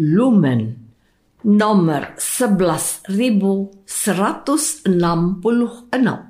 Lumen nomor 11166.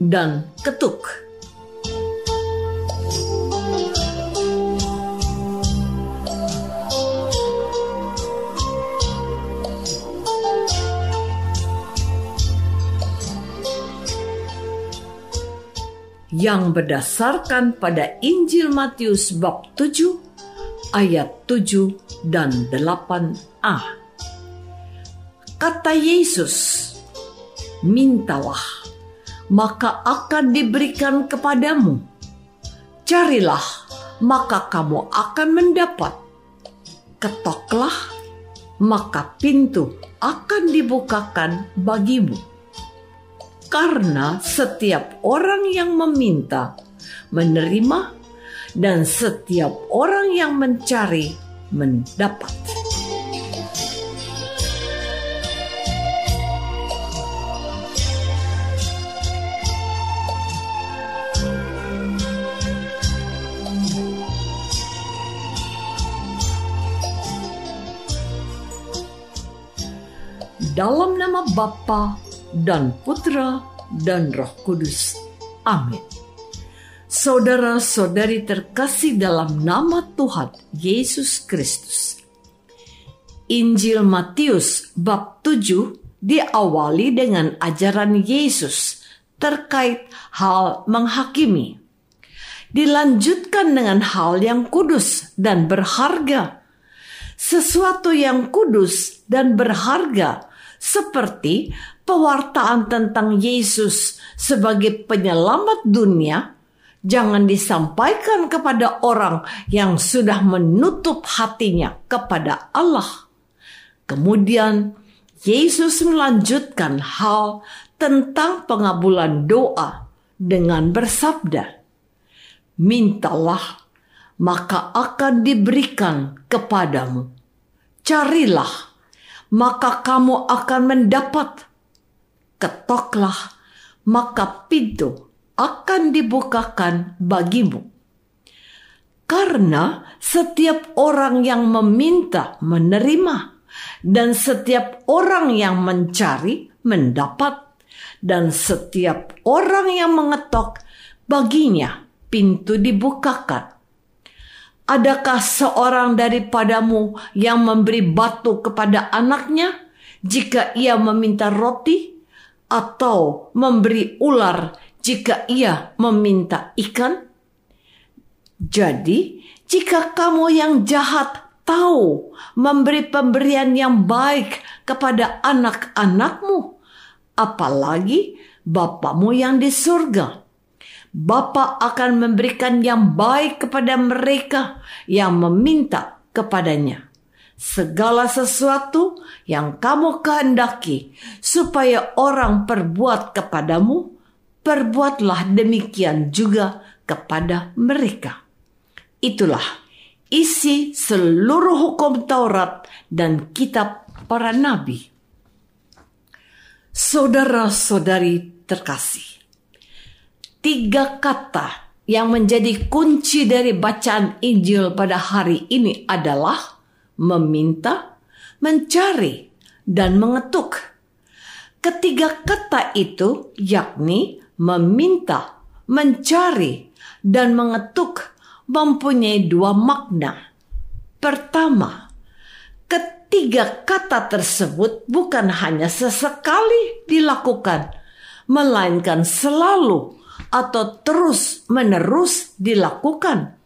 dan ketuk. yang berdasarkan pada Injil Matius bab 7 ayat 7 dan 8a. Kata Yesus, "Mintalah maka akan diberikan kepadamu. Carilah, maka kamu akan mendapat. Ketoklah, maka pintu akan dibukakan bagimu. Karena setiap orang yang meminta, menerima, dan setiap orang yang mencari, mendapat. Dalam nama Bapa dan Putra dan Roh Kudus. Amin. Saudara-saudari terkasih dalam nama Tuhan Yesus Kristus. Injil Matius bab 7 diawali dengan ajaran Yesus terkait hal menghakimi. Dilanjutkan dengan hal yang kudus dan berharga. Sesuatu yang kudus dan berharga seperti pewartaan tentang Yesus sebagai penyelamat dunia jangan disampaikan kepada orang yang sudah menutup hatinya kepada Allah. Kemudian Yesus melanjutkan hal tentang pengabulan doa dengan bersabda, "Mintalah, maka akan diberikan kepadamu. Carilah, maka kamu akan mendapat. Ketoklah, maka pintu akan dibukakan bagimu. Karena setiap orang yang meminta menerima, dan setiap orang yang mencari mendapat, dan setiap orang yang mengetok baginya pintu dibukakan. Adakah seorang daripadamu yang memberi batu kepada anaknya jika ia meminta roti, atau memberi ular jika ia meminta ikan? Jadi, jika kamu yang jahat tahu memberi pemberian yang baik kepada anak-anakmu, apalagi Bapamu yang di surga Bapa akan memberikan yang baik kepada mereka yang meminta kepadanya. Segala sesuatu yang kamu kehendaki supaya orang perbuat kepadamu, perbuatlah demikian juga kepada mereka. Itulah isi seluruh hukum Taurat dan kitab para nabi. Saudara-saudari terkasih, tiga kata yang menjadi kunci dari bacaan Injil pada hari ini adalah meminta, mencari, dan mengetuk. Ketiga kata itu yakni meminta, mencari, dan mengetuk mempunyai dua makna. Pertama, ketiga kata tersebut bukan hanya sesekali dilakukan, melainkan selalu atau terus-menerus dilakukan.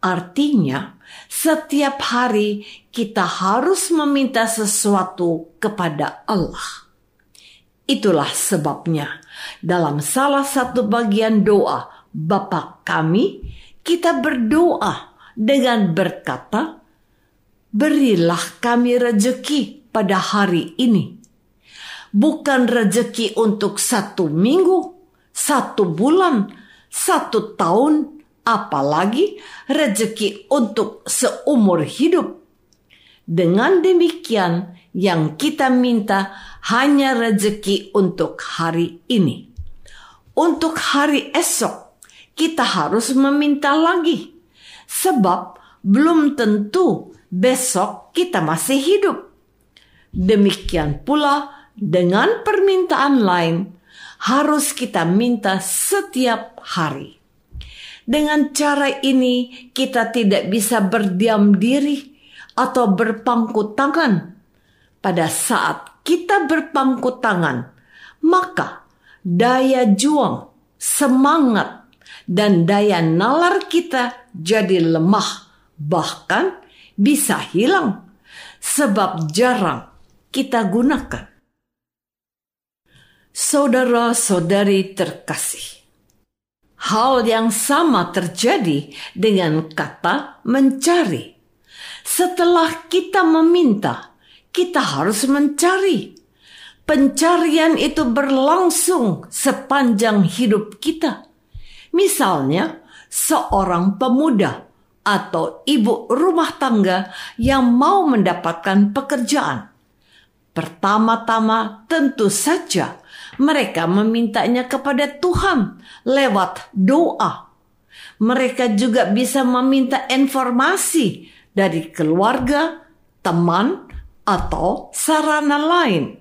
Artinya, setiap hari kita harus meminta sesuatu kepada Allah. Itulah sebabnya, dalam salah satu bagian doa Bapa kami, kita berdoa dengan berkata, berilah kami rejeki pada hari ini. Bukan rejeki untuk satu minggu, satu bulan, satu tahun, apalagi rejeki untuk seumur hidup. Dengan demikian, yang kita minta hanya rejeki untuk hari ini. Untuk hari esok, kita harus meminta lagi, sebab belum tentu besok kita masih hidup. Demikian pula dengan permintaan lain harus kita minta setiap hari. Dengan cara ini kita tidak bisa berdiam diri atau berpangku tangan. Pada saat kita berpangku tangan, maka daya juang, semangat, dan daya nalar kita jadi lemah, bahkan bisa hilang sebab jarang kita gunakan. Saudara-saudari terkasih, hal yang sama terjadi dengan kata mencari. Setelah kita meminta, kita harus mencari. Pencarian itu berlangsung sepanjang hidup kita. Misalnya, seorang pemuda atau ibu rumah tangga yang mau mendapatkan pekerjaan. Pertama-tama, tentu saja mereka memintanya kepada Tuhan lewat doa. Mereka juga bisa meminta informasi dari keluarga, teman, atau sarana lain.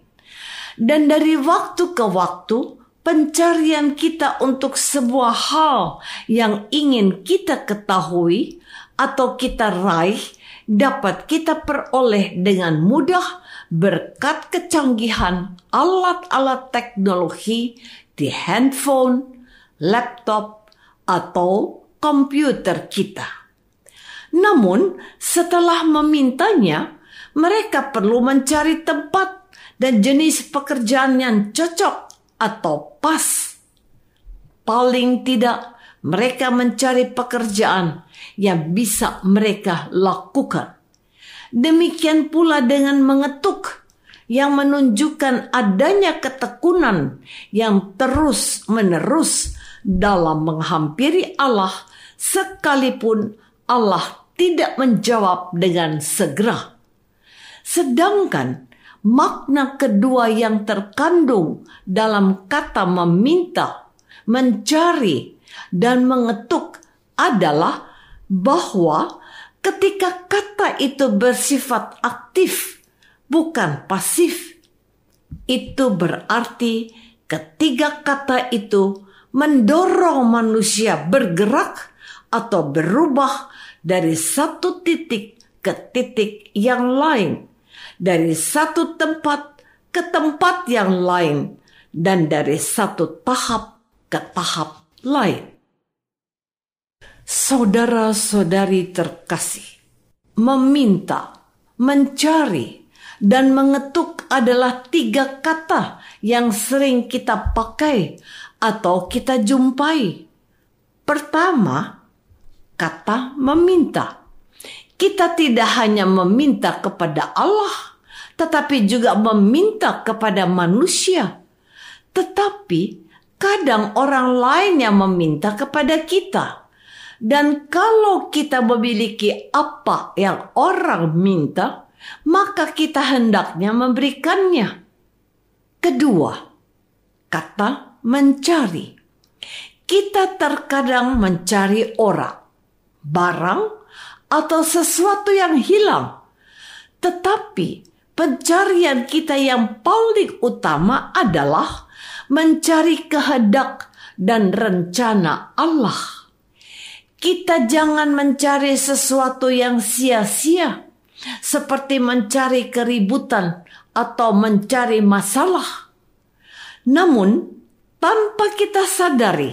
Dan dari waktu ke waktu, pencarian kita untuk sebuah hal yang ingin kita ketahui atau kita raih dapat kita peroleh dengan mudah berkat kecanggihan alat-alat teknologi di handphone, laptop, atau komputer kita. Namun, setelah memintanya, mereka perlu mencari tempat dan jenis pekerjaan yang cocok atau pas. Paling tidak, mereka mencari pekerjaan yang bisa mereka lakukan. Demikian pula dengan mengetuk yang menunjukkan adanya ketekunan yang terus-menerus dalam menghampiri Allah sekalipun Allah tidak menjawab dengan segera. Sedangkan makna kedua yang terkandung dalam kata meminta, mencari, dan mengetuk adalah bahwa ketika kata itu bersifat aktif, bukan pasif, itu berarti ketiga kata itu mendorong manusia bergerak atau berubah dari satu titik ke titik yang lain, dari satu tempat ke tempat yang lain, dan dari satu tahap ke tahap lain. Saudara-saudari terkasih, meminta, mencari, dan mengetuk adalah tiga kata yang sering kita pakai atau kita jumpai. Pertama, kata meminta. Kita tidak hanya meminta kepada Allah, tetapi juga meminta kepada manusia. Tetapi kadang orang lain yang meminta kepada kita. Dan kalau kita memiliki apa yang orang minta, maka kita hendaknya memberikannya. Kedua, kata mencari. Kita terkadang mencari orang, barang, atau sesuatu yang hilang. Tetapi pencarian kita yang paling utama adalah mencari kehendak dan rencana Allah. Kita jangan mencari sesuatu yang sia-sia, seperti mencari keributan atau mencari masalah. Namun, tanpa kita sadari,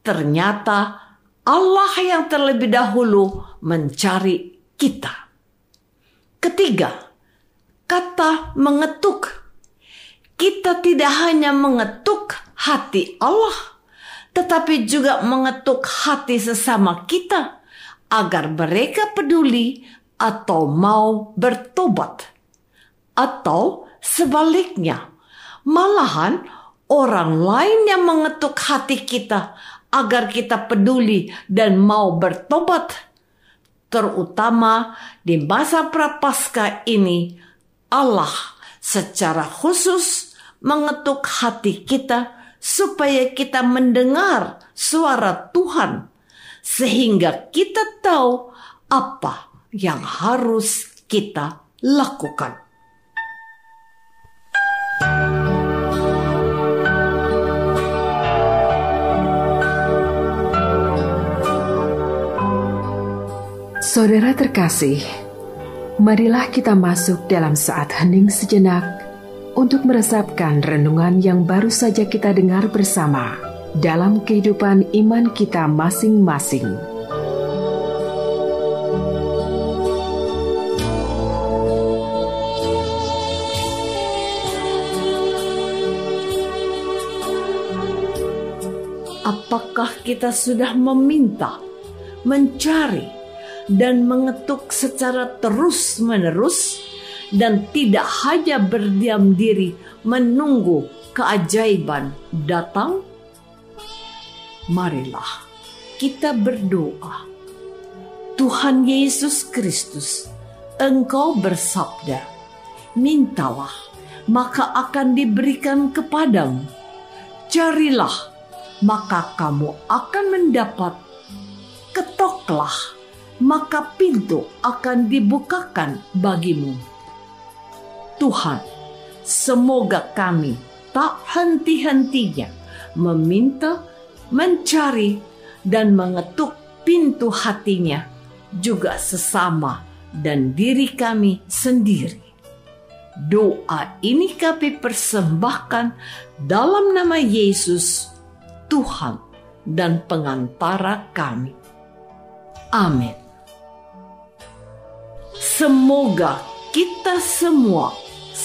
ternyata Allah yang terlebih dahulu mencari kita. Ketiga, kata mengetuk. Kita tidak hanya mengetuk hati Allah, tetapi juga mengetuk hati sesama kita agar mereka peduli atau mau bertobat. Atau sebaliknya, malahan orang lain yang mengetuk hati kita agar kita peduli dan mau bertobat. Terutama di masa prapaskah ini, Allah secara khusus mengetuk hati kita supaya kita mendengar suara Tuhan sehingga kita tahu apa yang harus kita lakukan. Saudara terkasih, marilah kita masuk dalam saat hening sejenak untuk meresapkan renungan yang baru saja kita dengar bersama dalam kehidupan iman kita masing-masing. Apakah kita sudah meminta, mencari, dan mengetuk secara terus-menerus dan tidak hanya berdiam diri menunggu keajaiban datang? Marilah kita berdoa. Tuhan Yesus Kristus, Engkau bersabda, "Mintalah, maka akan diberikan kepadamu. Carilah, maka kamu akan mendapat. Ketoklah, maka pintu akan dibukakan bagimu. Tuhan, semoga kami tak henti-hentinya meminta, mencari, dan mengetuk pintu hatinya juga sesama dan diri kami sendiri. Doa ini kami persembahkan dalam nama Yesus, Tuhan dan pengantara kami. Amin. Semoga kita semua